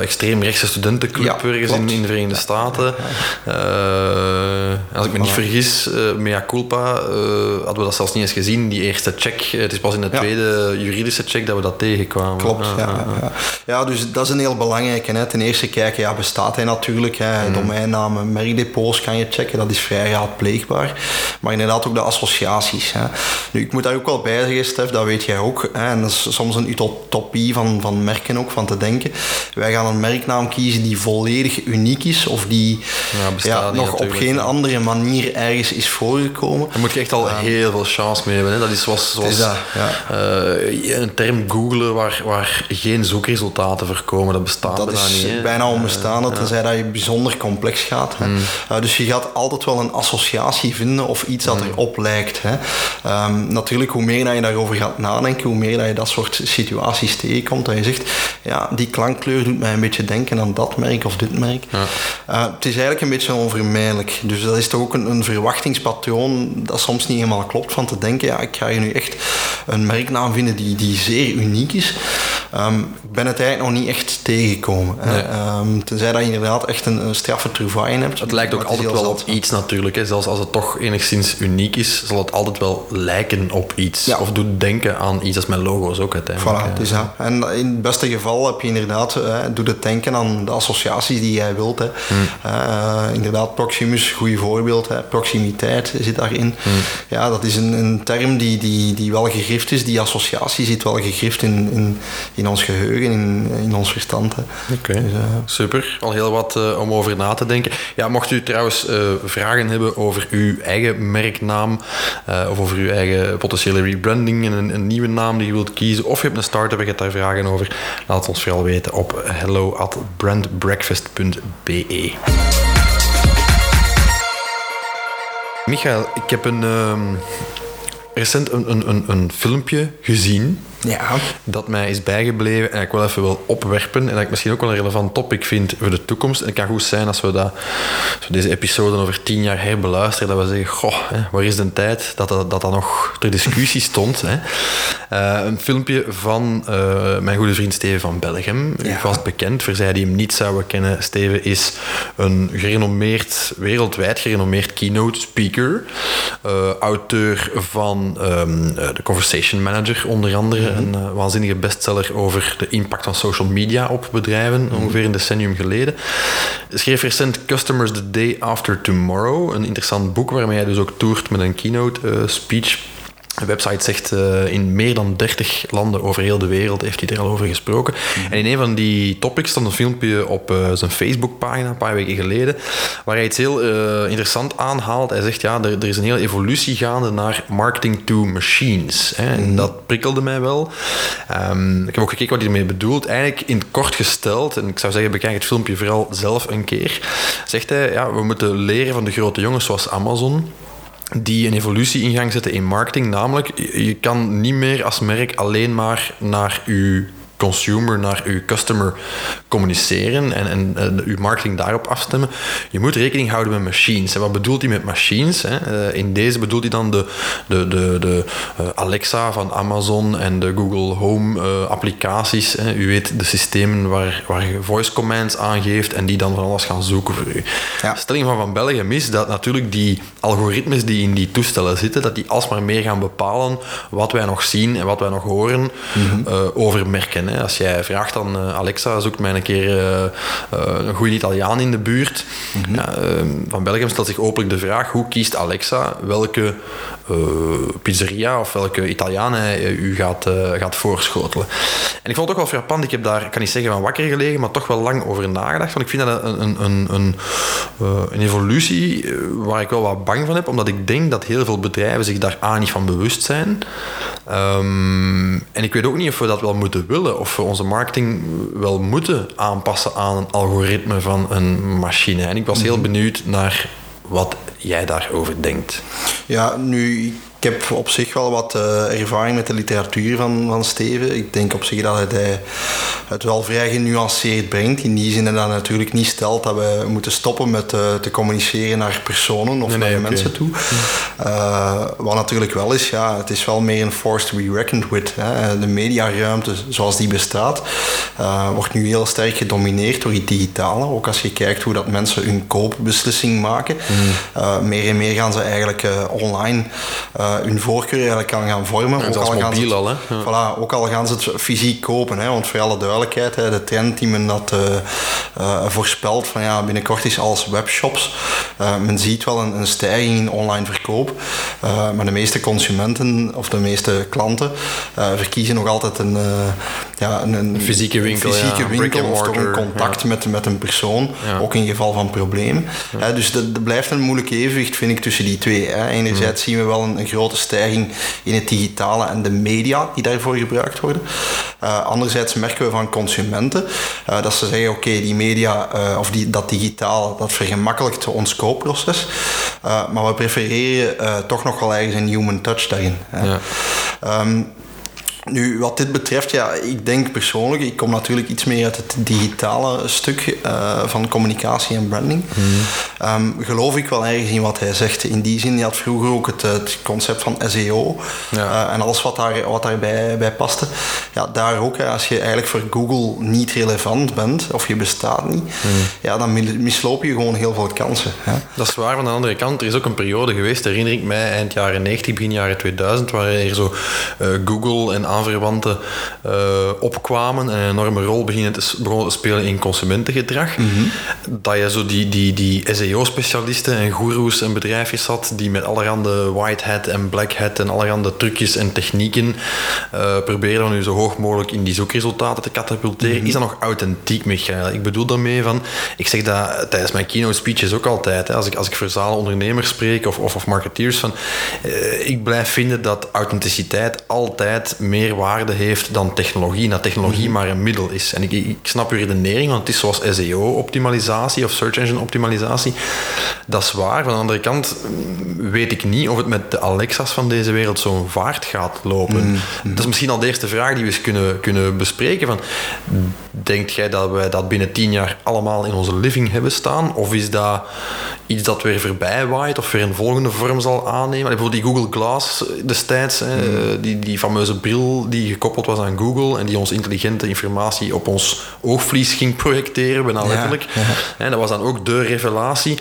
extreemrechtse studentenclub in, in de Verenigde Staten. Uh, als ik me niet vergis, uh, mea culpa, uh, hadden we dat zelfs niet eens gezien, die eerste check. Het is pas in de tweede juridische check dat we dat tegenkwamen. Klopt, ja. Ja, ja. dus dat is een heel belangrijke. Hè. Ten eerste kijken, ja, bestaat hij natuurlijk. Hè. Mm. Domeinnamen, merkdepots kan je checken, dat is vrij raadpleegbaar. Maar inderdaad ook de associaties. Hè. Nu, ik moet daar ook wel bij zeggen, Stef, dat weet jij ook. Hè. En dat is soms een utopie van, van merken ook, van te denken. Wij gaan een merknaam kiezen die volledig uniek is of die ja, nog op geen andere manier ergens is voorgekomen. Daar moet je echt al heel veel chance mee hebben. Hè? Dat is zoals zoals dat, ja. eh, een term googlen waar, waar geen zoekresultaten voorkomen. Dat bestaat Dat bijna is niet. hè. bijna onbestaande, tenzij dat je bijzonder complex gaat. Hè. Uh, dus je gaat altijd wel een associatie vinden of iets dat erop lijkt. Hè. Ehm, natuurlijk, hoe meer dat je daarover gaat nadenken, hoe meer dat je dat soort situaties tegenkomt, dat je zegt, ja, die klankkleur doet mij een beetje denken aan dat merk of dit merk. Uh, het is eigenlijk een beetje onvermijdelijk. Dus dat is toch ook een, een verwachtingspatroon dat soms niet helemaal klopt van te denken, ja, ik ga hier nu echt een merknaam vinden die, die zeer uniek is. Um, ik ben het eigenlijk nog niet echt tegengekomen. Nee. Um, tenzij dat je inderdaad echt een, een straffe trouvaille hebt. Het lijkt ook altijd wel op iets natuurlijk. Hè. Zelfs als het toch enigszins uniek is, zal het altijd wel lijken op iets. Ja. Of doet denken aan iets. Dat is met logo's ook uiteindelijk. Voilà, hè. is dat. En in het beste geval heb je inderdaad, eh, doet het denken aan de associaties die jij wilt. Hè. Eh, inderdaad, Proximus, goed voorbeeld. Hè. Proximiteit zit daarin. Ja, dat is een, een term die, die, die wel gegrift is. Die associatie zit wel gegrift in, in, in ons geheugen, in, in ons verstand. Oké, Dus, eh, super. Al heel wat eh, om over na te denken. Ja, mocht u trouwens eh, vragen hebben over uw eigen merknaam of over uw eigen potentiële rebranding en een, een nieuwe naam die je wilt kiezen, of je hebt een start-up en je hebt daar vragen over, laat het ons vooral weten op hello at brandbreakfast.be. Michael, ik heb een, ehm, recent een, een, een, een filmpje gezien ja, dat mij is bijgebleven en ik wil even wil opwerpen en dat ik misschien ook wel een relevant topic vind voor de toekomst. En het kan goed zijn als we, dat, als we deze episode over tien jaar herbeluisteren, dat we zeggen, goh, hè, waar is de tijd dat dat, dat, dat nog ter discussie stond. Hè? Eh, een filmpje van eh, mijn goede vriend Steven van Belgium, u Ja. vast bekend. Voor zij die hem niet zouden kennen, Steven is een gerenommeerd, wereldwijd gerenommeerd keynote speaker. eh, auteur van ehm, eh, The Conversation Manager, onder andere. Een eh, waanzinnige bestseller over de impact van social media op bedrijven, ongeveer een decennium geleden. Schreef recent Customers the Day After Tomorrow, een interessant boek waarmee hij dus ook toert met een keynote eh, speech. De website zegt eh, in meer dan 30 landen over heel de wereld heeft hij er al over gesproken. En in een van die topics stond een filmpje op eh, zijn Facebookpagina een paar weken geleden, waar hij iets heel eh, interessant aanhaalt. Hij zegt ja, er, er is een hele evolutie gaande naar marketing to machines. Hè, en dat prikkelde mij wel. Ehm, ik heb ook gekeken wat hij ermee bedoelt. Eigenlijk in het kort gesteld, en ik zou zeggen, bekijk het filmpje vooral zelf een keer, zegt hij, ja, we moeten leren van de grote jongens zoals Amazon die een evolutie in gang zetten in marketing. Namelijk, je kan niet meer als merk alleen maar naar je consumer, naar uw customer communiceren en, en, en uw marketing daarop afstemmen. Je moet rekening houden met machines. En wat bedoelt hij met machines? Hè? Eh, in deze bedoelt hij dan de, de, de, de eh, Alexa van Amazon en de Google Home eh, applicaties. Hè? U weet, de systemen waar, waar je voice commands aangeeft en die dan van alles gaan zoeken voor u. Ja. Stelling van Van Belgium is dat natuurlijk die algoritmes die in die toestellen zitten, dat die alsmaar meer gaan bepalen wat wij nog zien en wat wij nog horen eh, over merken. Hè. Als jij vraagt aan eh, Alexa, zoek mij een keer eh, eh, een goede Italiaan in de buurt. ja, eh, van Belgium stelt zich openlijk de vraag, hoe kiest Alexa welke eh, pizzeria of welke Italiaan hij eh, u gaat, eh, gaat voorschotelen. En ik vond het ook wel frappant, ik heb daar, ik kan niet zeggen van wakker gelegen, maar toch wel lang over nagedacht. Want ik vind dat een, een, een, een, een evolutie waar ik wel wat bang van heb, omdat ik denk dat heel veel bedrijven zich daar A niet van bewust zijn. Ehm, en ik weet ook niet of we dat wel moeten willen, of we onze marketing wel moeten aanpassen aan een algoritme van een machine. En ik was heel benieuwd naar wat jij daarover denkt. Ja, nu, ik heb op zich wel wat eh, ervaring met de literatuur van, van Steven. Ik denk op zich dat hij het wel vrij genuanceerd brengt. In die zin dat hij natuurlijk niet stelt dat we moeten stoppen met eh, te communiceren naar personen of Nee, naar nee, mensen toe. Eh, wat natuurlijk wel is, ja, het is wel meer een force to be reckoned with. Hè. De mediaruimte zoals die bestaat, wordt nu heel sterk gedomineerd door het digitale. Ook als je kijkt hoe dat mensen hun koopbeslissing maken. Eh, meer en meer gaan ze eigenlijk online hun voorkeur eigenlijk aan gaan vormen. En zelfs gaan ze al, hè? Ja. Voilà, ook al gaan ze het fysiek kopen. Hè, want voor alle duidelijkheid, hè, de trend die men had eh, eh, voorspeld van ja, binnenkort is alles webshops. Eh, men ziet wel een, een stijging in online verkoop. Eh, maar de meeste consumenten of de meeste klanten eh, verkiezen nog altijd een, eh, ja, een, een fysieke winkel, fysieke ja, winkel of toch een contact met, met een persoon, ook in geval van problemen. Hè, dus dat, dat blijft een moeilijk evenwicht, vind ik, tussen die twee. Hè. Enerzijds zien we wel een, een grote stijging in het digitale en de media die daarvoor gebruikt worden. Eh, anderzijds merken we van consumenten eh, dat ze zeggen, oké, die media eh, of die, dat digitale, dat vergemakkelijkt ons koopproces. Maar we prefereren toch nog wel ergens een human touch daarin. Hè. Ja. Nu, wat dit betreft, ja, ik denk persoonlijk, ik kom natuurlijk iets meer uit het digitale stuk eh, van communicatie en branding. Ehm, geloof ik wel ergens in wat hij zegt. In die zin, je had vroeger ook het, het concept van SEO Ja. eh, en alles wat, daar, wat daarbij bij paste. Ja, daar ook, hè, als je eigenlijk voor Google niet relevant bent of je bestaat niet, ja, dan mi- misloop je gewoon heel veel kansen. Hè. Dat is waar. Van de andere kant, er is ook een periode geweest, herinner ik mij, eind jaren 90, begin jaren 2000, waar er zo eh, Google en aanverwanten eh, opkwamen en een enorme rol beginnen te, s- begonnen te spelen in consumentengedrag. Dat je zo die, die, die SEO-specialisten en goeroes en bedrijfjes had die met allerhande white hat en black hat en allerhande trucjes en technieken eh probeerden om nu zo hoog mogelijk in die zoekresultaten te katapulteren. Is dat nog authentiek, Michael? Ik bedoel daarmee van, ik zeg dat tijdens mijn keynote speeches ook altijd, hè, als, ik, als ik voor zalen ondernemers spreek of, of, of marketeers, van, eh, ik blijf vinden dat authenticiteit altijd meer waarde heeft dan technologie. Dat technologie maar een middel is. En ik, ik snap uw redenering, want het is zoals SEO-optimalisatie of search engine optimalisatie. Dat is waar. Van de andere kant mm, weet ik niet of het met de Alexa's van deze wereld zo'n vaart gaat lopen. Dat is misschien al de eerste vraag die we eens kunnen, kunnen bespreken. Van, denkt jij dat wij dat binnen tien jaar allemaal in onze living hebben staan? Of is dat iets dat weer voorbij waait of weer een volgende vorm zal aannemen? Bijvoorbeeld die Google Glass destijds, hè, die, die fameuze bril die gekoppeld was aan Google en die ons intelligente informatie op ons oogvlies ging projecteren, bijna Ja, letterlijk. En dat was dan ook de revelatie.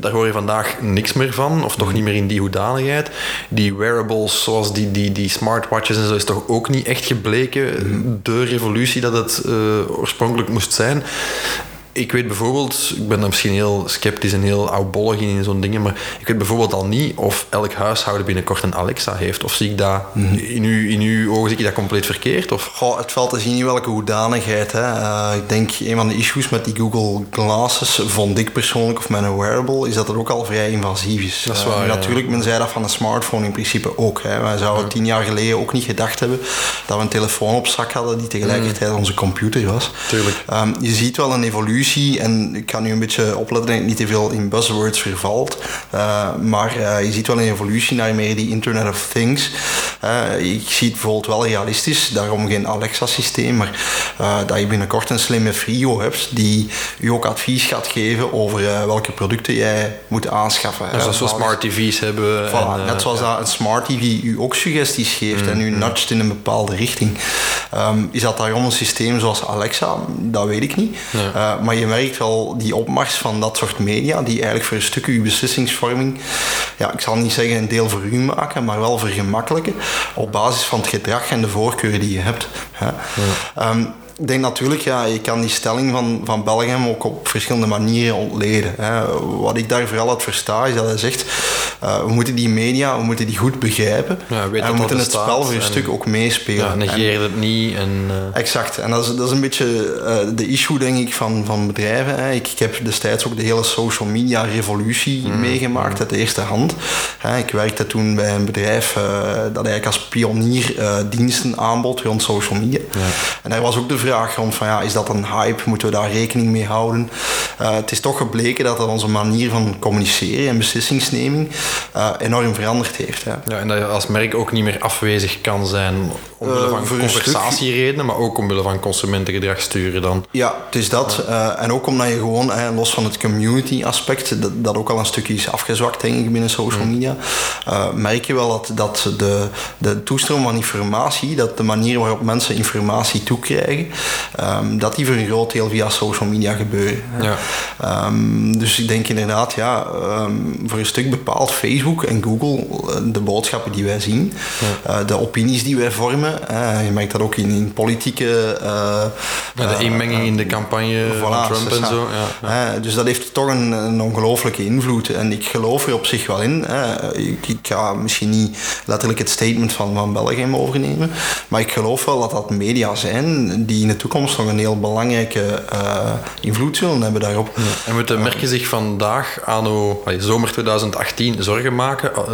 Daar hoor je vandaag niks meer van, of toch niet meer in die hoedanigheid. Die wearables, zoals die, die, die smartwatches en zo, is toch ook niet echt gebleken de revolutie dat het eh, oorspronkelijk moest zijn. Ik weet bijvoorbeeld, ik ben dan misschien heel sceptisch en heel oudbollig in zo'n dingen, maar ik weet bijvoorbeeld al niet of elk huishouden binnenkort een Alexa heeft. Of zie ik dat, in, uw, in uw ogen zie ik dat compleet verkeerd? Of? Goh, het valt te zien in welke hoedanigheid. Hè. Eh, ik denk een van de issues met die Google Glasses, vond ik persoonlijk, of met een wearable, is dat het ook al vrij invasief is. Dat is Eh, waar, ja. Natuurlijk, men zei dat van een smartphone in principe ook. Hè. Wij zouden tien jaar geleden ook niet gedacht hebben dat we een telefoon op zak hadden die tegelijkertijd onze computer was. Tuurlijk. Ehm, je ziet wel een evolutie en ik kan nu een beetje opletten dat ik niet te veel in buzzwords vervalt. Eh, maar eh, je ziet wel een evolutie naar meer die Internet of Things. Eh, ik zie het bijvoorbeeld wel realistisch, daarom geen Alexa-systeem, maar eh, dat je binnenkort een slimme frigo hebt die je ook advies gaat geven over eh, welke producten jij moet aanschaffen. En zoals we smart TV's hebben. Voilà, en, net zoals dat een smart TV u ook suggesties geeft en u nudgt in een bepaalde richting. Ehm, is dat daarom een systeem zoals Alexa? Dat weet ik niet. Maar je merkt wel die opmars van dat soort media, die eigenlijk voor een stuk uw beslissingsvorming, ja, ik zal niet zeggen een deel voor u maken, maar wel vergemakkelijken op basis van het gedrag en de voorkeuren die je hebt. hè. Ehm, ik denk natuurlijk, ja, je kan die stelling van, van Belgium ook op verschillende manieren ontleden. Hè. Wat ik daar vooral uit versta, is dat hij zegt, eh, we moeten die media, we moeten die goed begrijpen. Ja, en dat we moeten dat het spel voor een en- stuk ook meespelen. ja, negeer het niet. En, eh, Exact. En dat is, dat is een beetje eh, de issue, denk ik, van, van bedrijven. Hè. Ik, ik heb destijds ook de hele social media revolutie meegemaakt uit de eerste hand. Hè, ik werkte toen bij een bedrijf dat eigenlijk als pionier diensten aanbod rond social media. En daar was ook de rond van, ja, is dat een hype? Moeten we daar rekening mee houden? Eh, het is toch gebleken dat dat onze manier van communiceren en beslissingsneming eh, enorm veranderd heeft. Hè. ja, en dat je als merk ook niet meer afwezig kan zijn omwille Eh, van een conversatieredenen, maar ook omwille van consumentengedrag sturen dan. Ja, het is dat. En ook omdat je gewoon, los van het community aspect, dat, dat ook al een stukje is afgezwakt, denk ik, binnen social media, eh, merk je wel dat, dat de, de toestroom van informatie, dat de manier waarop mensen informatie toekrijgen, ehm, dat die voor een groot deel via social media gebeuren. Ja. Ehm, dus ik denk inderdaad, ja, ehm, voor een stuk bepaalt Facebook en Google eh, de boodschappen die wij zien, uh, de opinies die wij vormen. Uh, je merkt dat ook in, in politieke. ja, de inmenging in de campagne voilà, van Trump en zo. Ja, dus dat heeft toch een, een ongelooflijke invloed. En ik geloof er op zich wel in. Ik, ik, ga misschien niet letterlijk het statement van, van België overnemen, maar ik geloof wel dat dat media zijn die in de toekomst nog een heel belangrijke invloed zullen hebben daarop. En moeten merken zich vandaag, anno zomer 2018, zorgen maken uh,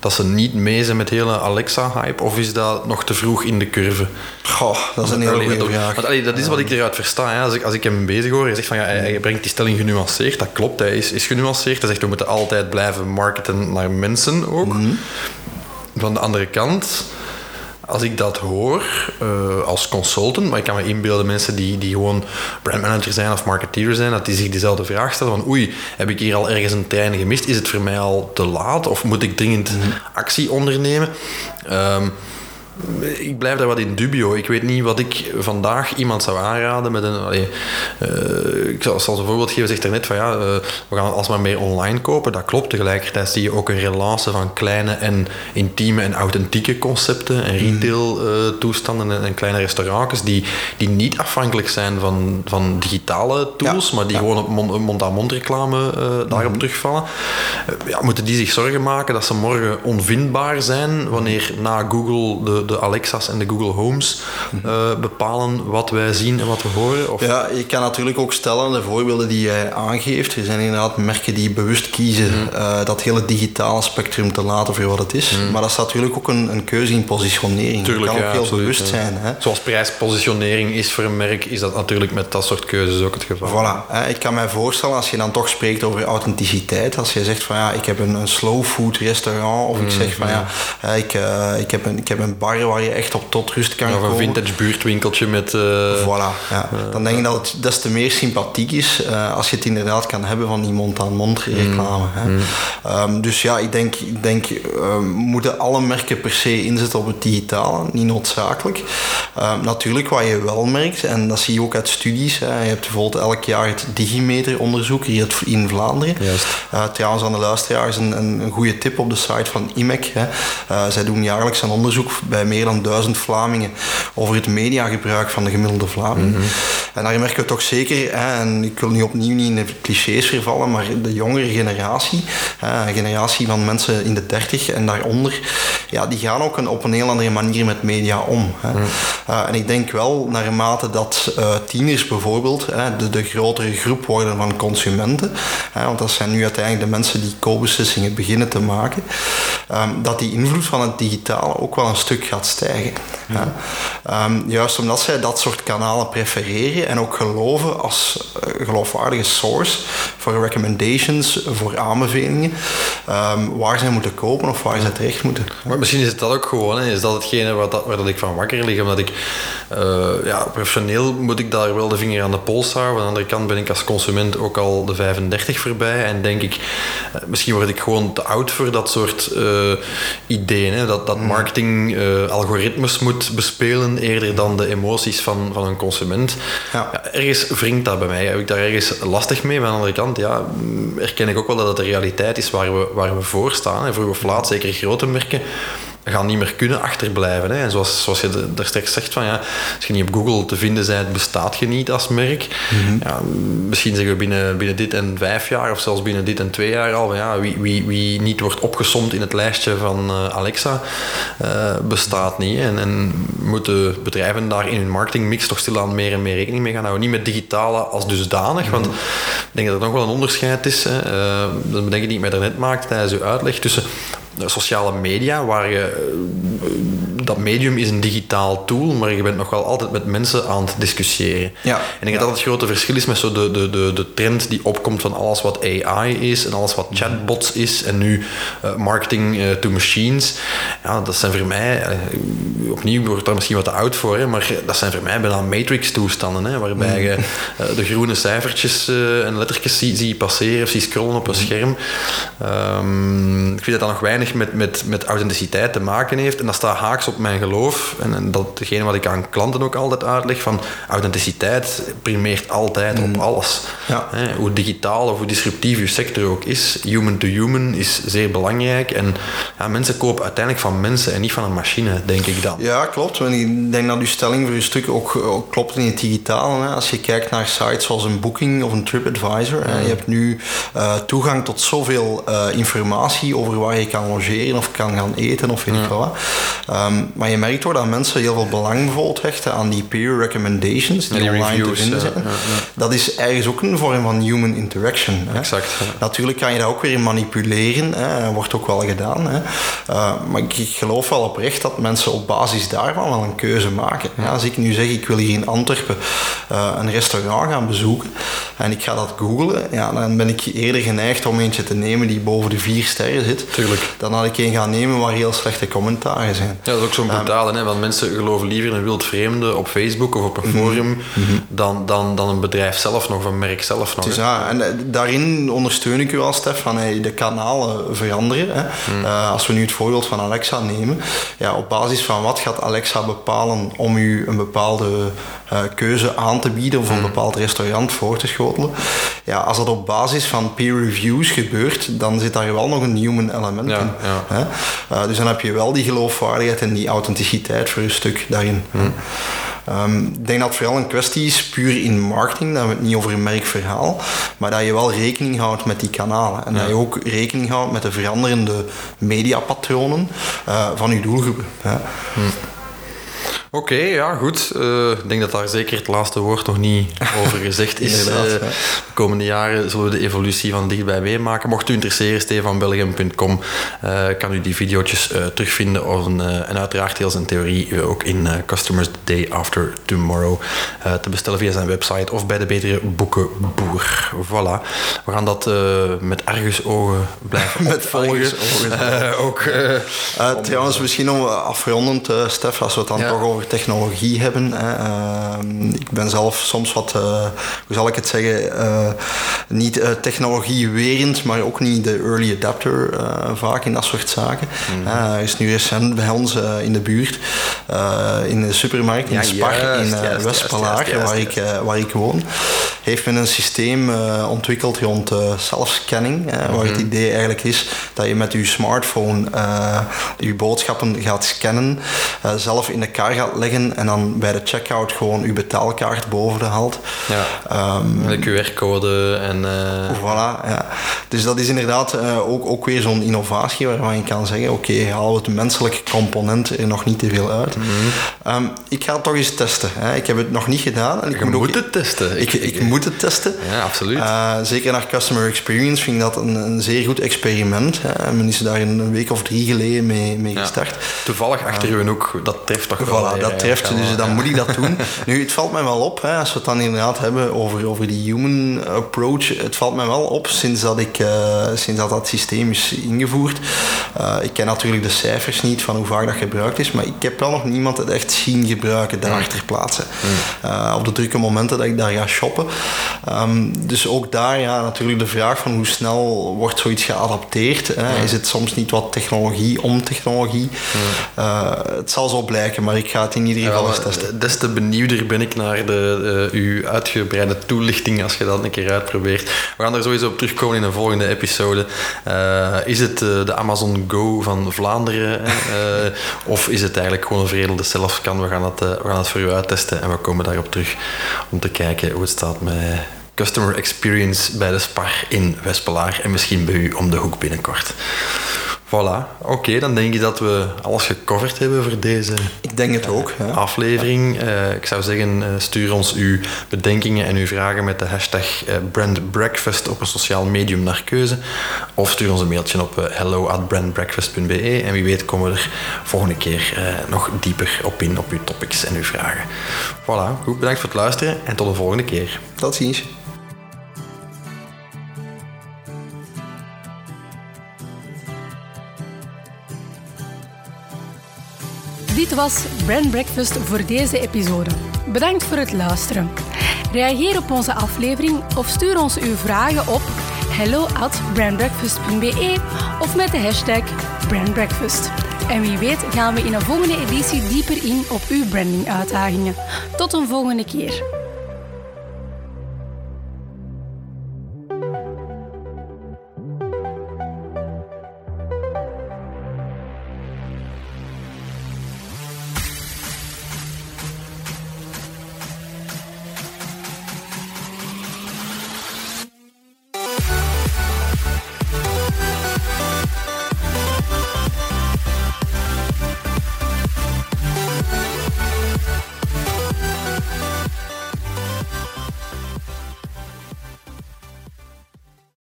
dat ze niet mee zijn met hele Alexa-hype? Of is dat nog te vroeg in de curve? Goh, dat is een hele goede vraag. Want, allee, dat is wat ik eruit versta. Hè. Als, ik, als ik hem bezig hoor, hij zegt van ja, hij, hij brengt die stelling genuanceerd. Dat klopt, hij is, is genuanceerd. Hij zegt we moeten altijd blijven marketen naar mensen ook. Mm Van de andere kant als ik dat hoor uh, als consultant, maar ik kan me inbeelden mensen die, die gewoon brandmanager zijn of marketeer zijn, dat die zich diezelfde vraag stellen van oei, heb ik hier al ergens een trein gemist? Is het voor mij al te laat of moet ik dringend mhm. actie ondernemen? Um, ik blijf daar wat in dubio. Ik weet niet wat ik vandaag iemand zou aanraden met een. Allee, uh, ik zal, zal een voorbeeld geven. Zegt er net van ja, uh, we gaan alsmaar meer online kopen. Dat klopt. Tegelijkertijd zie je ook een relatie van kleine en intieme en authentieke concepten en mm. retail uh, toestanden en, en, kleine restaurantjes die, die niet afhankelijk zijn van, van digitale tools, maar die gewoon op mond-aan-mond reclame daarop mm terugvallen. ja, moeten die zich zorgen maken dat ze morgen onvindbaar zijn wanneer na Google de de Alexa's en de Google Homes uh, bepalen wat wij zien en wat we horen? Of? Ja, je kan natuurlijk ook stellen, de voorbeelden die jij aangeeft, er zijn inderdaad merken die bewust kiezen mm. uh, dat hele digitale spectrum te laten voor wat het is. Mm. Maar dat is natuurlijk ook een, een keuze in positionering. Tuurlijk, kan ook heel absoluut, bewust zijn. Hè? Zoals prijspositionering is voor een merk, is dat natuurlijk met dat soort keuzes ook het geval. Voilà. Hè? Ik kan mij voorstellen, als je dan toch spreekt over authenticiteit, als je zegt van ja, ik heb een, een slow food restaurant, of ik zeg van ja, ik, uh, ik, heb een, ik heb een bar waar je echt op tot rust kan of komen. Een vintage buurtwinkeltje met... Uh, voilà, ja. dan denk ik dat het des te meer sympathiek is uh, als je het inderdaad kan hebben van die mond-aan-mond mm. reclame. Mm. Um, dus ja, ik denk, ik denk um, moeten alle merken per se inzetten op het digitale, niet noodzakelijk. Um, natuurlijk, wat je wel merkt, en dat zie je ook uit studies, hè, je hebt bijvoorbeeld elk jaar het Digimeter-onderzoek hier in Vlaanderen. Uh, trouwens, aan de luisteraars een, een, een goede tip op de site van IMEC. Hè. zij doen jaarlijks een onderzoek bij meer dan duizend Vlamingen over het mediagebruik van de gemiddelde Vlaming. Mhm. En daar merken we toch zeker, hè, en ik wil nu opnieuw niet in de clichés vervallen, maar de jongere generatie, hè, een generatie van mensen in de dertig en daaronder, ja, die gaan ook een, op een heel andere manier met media om. Hè. Mhm. Uh, en ik denk wel, naarmate dat uh, tieners bijvoorbeeld hè, de, de grotere groep worden van consumenten, hè, want dat zijn nu uiteindelijk de mensen die koopbeslissingen beginnen te maken, um, dat die invloed van het digitale ook wel een stuk gaat stijgen. Ja. Um, juist omdat zij dat soort kanalen prefereren en ook geloven als uh, geloofwaardige source voor recommendations, voor aanbevelingen, um, waar zij moeten kopen of waar zij terecht moeten. Maar misschien is het dat ook gewoon, hè? is dat hetgene waar, dat, waar dat ik van wakker lig, omdat ik uh, ja, professioneel moet ik daar wel de vinger aan de pols houden. Aan de andere kant ben ik als consument ook al de 35 voorbij en denk ik, uh, misschien word ik gewoon te oud voor dat soort uh, ideeën. Hè? Dat, dat mm. Marketing algoritmes moet bespelen eerder dan de emoties van, van een consument. Ja. Ja, ergens wringt dat bij mij. Heb ik daar ergens lastig mee? Van de andere kant ja, erken ik ook wel dat het de realiteit is waar we, waar we voor staan. En vroeg of laat, zeker grote merken, gaan niet meer kunnen achterblijven. Hè. En zoals, zoals je daar straks zegt, van, ja, als je niet op Google te vinden bent, bestaat je niet als merk. Mhm. ja, misschien zeggen we binnen, binnen dit en vijf jaar, of zelfs binnen dit en twee jaar al, ja, wie, wie, wie niet wordt opgesomd in het lijstje van uh, Alexa, uh, bestaat niet. En, en moeten bedrijven daar in hun marketingmix toch stilaan meer en meer rekening mee gaan houden. Niet met digitale als dusdanig, want mhm. ik denk dat er nog wel een onderscheid is. Hè. Uh, dat bedenk ik niet meer net maakt tijdens uw uitleg tussen sociale media, waar je eh, dat medium is een digitaal tool, maar je bent nog wel altijd met mensen aan het discussiëren. Ja. En ik denk dat dat het grote verschil is met zo de, de, de, de trend die opkomt van alles wat AI is en alles wat chatbots is en nu uh, marketing uh, to machines. Ja, dat zijn voor mij, uh, opnieuw wordt daar misschien wat te oud voor, hè, maar dat zijn voor mij bijna matrix-toestanden, hè, waarbij je de groene cijfertjes en lettertjes zie, zie passeren of zie scrollen op een scherm. Um, ik vind dat dat nog weinig met, met, met authenticiteit te maken heeft en dat staat haaks op op mijn geloof. En, en dat degene wat ik aan klanten ook altijd uitleg, van authenticiteit primeert altijd op alles. Ja. Hè, hoe digitaal of hoe disruptief je sector ook is, human to human is zeer belangrijk. En ja, mensen kopen uiteindelijk van mensen en niet van een machine, denk ik dan. Ja, klopt. Want ik denk dat uw stelling voor uw stuk ook, ook klopt in het digitaal. Hè. Als je kijkt naar sites zoals een Booking of een TripAdvisor, hè, je hebt nu eh, toegang tot zoveel eh, informatie over waar je kan logeren of kan gaan eten of weet ik wat. Maar je merkt hoor dat mensen heel veel belang bijvoorbeeld hechten aan die peer recommendations die, die online reviews, te vinden zijn. ja, ja. Dat is ergens ook een vorm van human interaction. Hè. Exact. Natuurlijk kan je dat ook weer manipuleren, hè. wordt ook wel gedaan. Hè. Eh, maar ik, ik geloof wel oprecht dat mensen op basis daarvan wel een keuze maken. Ja, als ik nu zeg, ik wil hier in Antwerpen eh, een restaurant gaan bezoeken en ik ga dat googlen, ja, dan ben ik eerder geneigd om eentje te nemen die boven de vier sterren zit, Tuurlijk. dan had ik een gaan nemen waar heel slechte commentaren zijn. Ja, dat is ook zo'n brutale, hè? want mensen geloven liever een wild vreemde op Facebook of op een Mhm. forum dan, dan, dan een bedrijf zelf nog, of een merk zelf nog. Dus ja, en eh, daarin ondersteun ik u wel, Stef, van hey, de kanalen veranderen. Hè. Eh, als we nu het voorbeeld van Alexa nemen, ja, op basis van wat gaat Alexa bepalen om u een bepaalde eh, keuze aan te bieden of een bepaald restaurant voor te schotelen. Ja, als dat op basis van peer reviews gebeurt, dan zit daar wel nog een human element Ja, in. ja. Hè. Eh, dus dan heb je wel die geloofwaardigheid en die authenticiteit voor je stuk daarin. Ehm, ik denk dat het vooral een kwestie is, puur in marketing, dat we het niet over een merkverhaal, maar dat je wel rekening houdt met die kanalen. En dat je ook rekening houdt met de veranderende mediapatronen eh, van je doelgroepen. Hè. Oké, ja, goed. Eh, ik denk dat daar zeker het laatste woord nog niet over gezegd is. komende jaren zullen we de evolutie van dichtbij meemaken. Mocht u interesseren, stevanbelgem.com eh, kan u die video's eh, terugvinden. Eh, en uiteraard heel zijn theorie ook in Customers the Day After Tomorrow te bestellen via zijn website of bij de betere boekenboer. Voilà. We gaan dat met argusogen blijven Met argusogen. Ook, Eh, trouwens, misschien om afrondend, Stef, als we het dan Ja. toch over technologie hebben. Ehm, ik ben zelf soms wat, hoe zal ik het zeggen, niet eh, technologiewerend, maar ook niet de early adapter eh, vaak in dat soort zaken. Mhm. Eh, er is nu recent bij ons eh, in de buurt, eh, in de supermarkt, in Ja, Spar, juist, in eh, juist, West-Palaar, waar, ik, eh, waar ik woon, heeft men een systeem eh, ontwikkeld rond eh self-scanning, eh, waar Mhm. het idee eigenlijk is dat je met je smartphone eh, je boodschappen gaat scannen, eh, zelf in de kar gaat leggen en dan bij de checkout gewoon je betaalkaart boven de haalt. ja. Ehm, de QR-code en... eh, Voilà, ja. Dus dat is inderdaad eh, ook, ook weer zo'n innovatie waarvan je kan zeggen, oké, halen we het menselijke component er nog niet te veel uit. Mhm. Ehm, ik ga het toch eens testen. Hè. Ik heb het nog niet gedaan. En ik Je moet, moet ook, het testen. Ik, ik, moet het testen. Ja, absoluut. Eh, zeker naar customer experience vind ik dat een, een zeer goed experiment. Hè. Men is daar een, week of drie geleden mee, mee Ja. gestart. Toevallig achter uw hoek, dat treft toch wel. Voilà, dat treft, dus wel, dan moet ik dat doen. Nu, het valt mij wel op, hè, als we het dan inderdaad hebben over, over die human approach. Het valt mij wel op sinds dat, ik, eh, sinds dat dat systeem is ingevoerd. Eh, ik ken natuurlijk de cijfers niet van hoe vaak dat gebruikt is, maar ik heb wel nog niemand het echt zien gebruiken daar ter plaatse. Eh, op de drukke momenten dat ik daar ga shoppen. Ehm, dus ook daar ja, natuurlijk de vraag van hoe snel wordt zoiets geadapteerd. Hè? Is het soms niet wat technologie om technologie? Het zal zo blijken, maar ik ga het in ieder Ja, geval eens testen. des te benieuwder ben ik naar de, uw uitgebreide toelichting als je dat een keer uitprobeert. We gaan er sowieso op terugkomen in een volgende episode. Eh, is het eh, de Amazon Go van Vlaanderen? Eh, of is het eigenlijk gewoon een veredelde selfscan? We gaan dat, we gaan dat voor u uittesten en we komen daarop terug om te kijken hoe het staat met customer experience bij de Spar in Westpelaar en misschien bij u om de hoek binnenkort. Voilà, oké, dan denk ik dat we alles gecoverd hebben voor deze Ik denk het ook. Ja. aflevering. Eh, ik zou zeggen, eh, stuur ons uw bedenkingen en uw vragen met de hashtag eh, brandbreakfast op een sociaal medium naar keuze. Of stuur ons een mailtje op hello at brandbreakfast.be en wie weet komen we er volgende keer nog dieper op in op uw topics en uw vragen. Voilà, goed, bedankt voor het luisteren en tot de volgende keer. Tot ziens. Was Brand Breakfast voor deze episode. Bedankt voor het luisteren. Reageer op onze aflevering of stuur ons uw vragen op hello at brandbreakfast.be of met de hashtag brandbreakfast. En wie weet gaan we in een volgende editie dieper in op uw branding uitdagingen. Tot een volgende keer.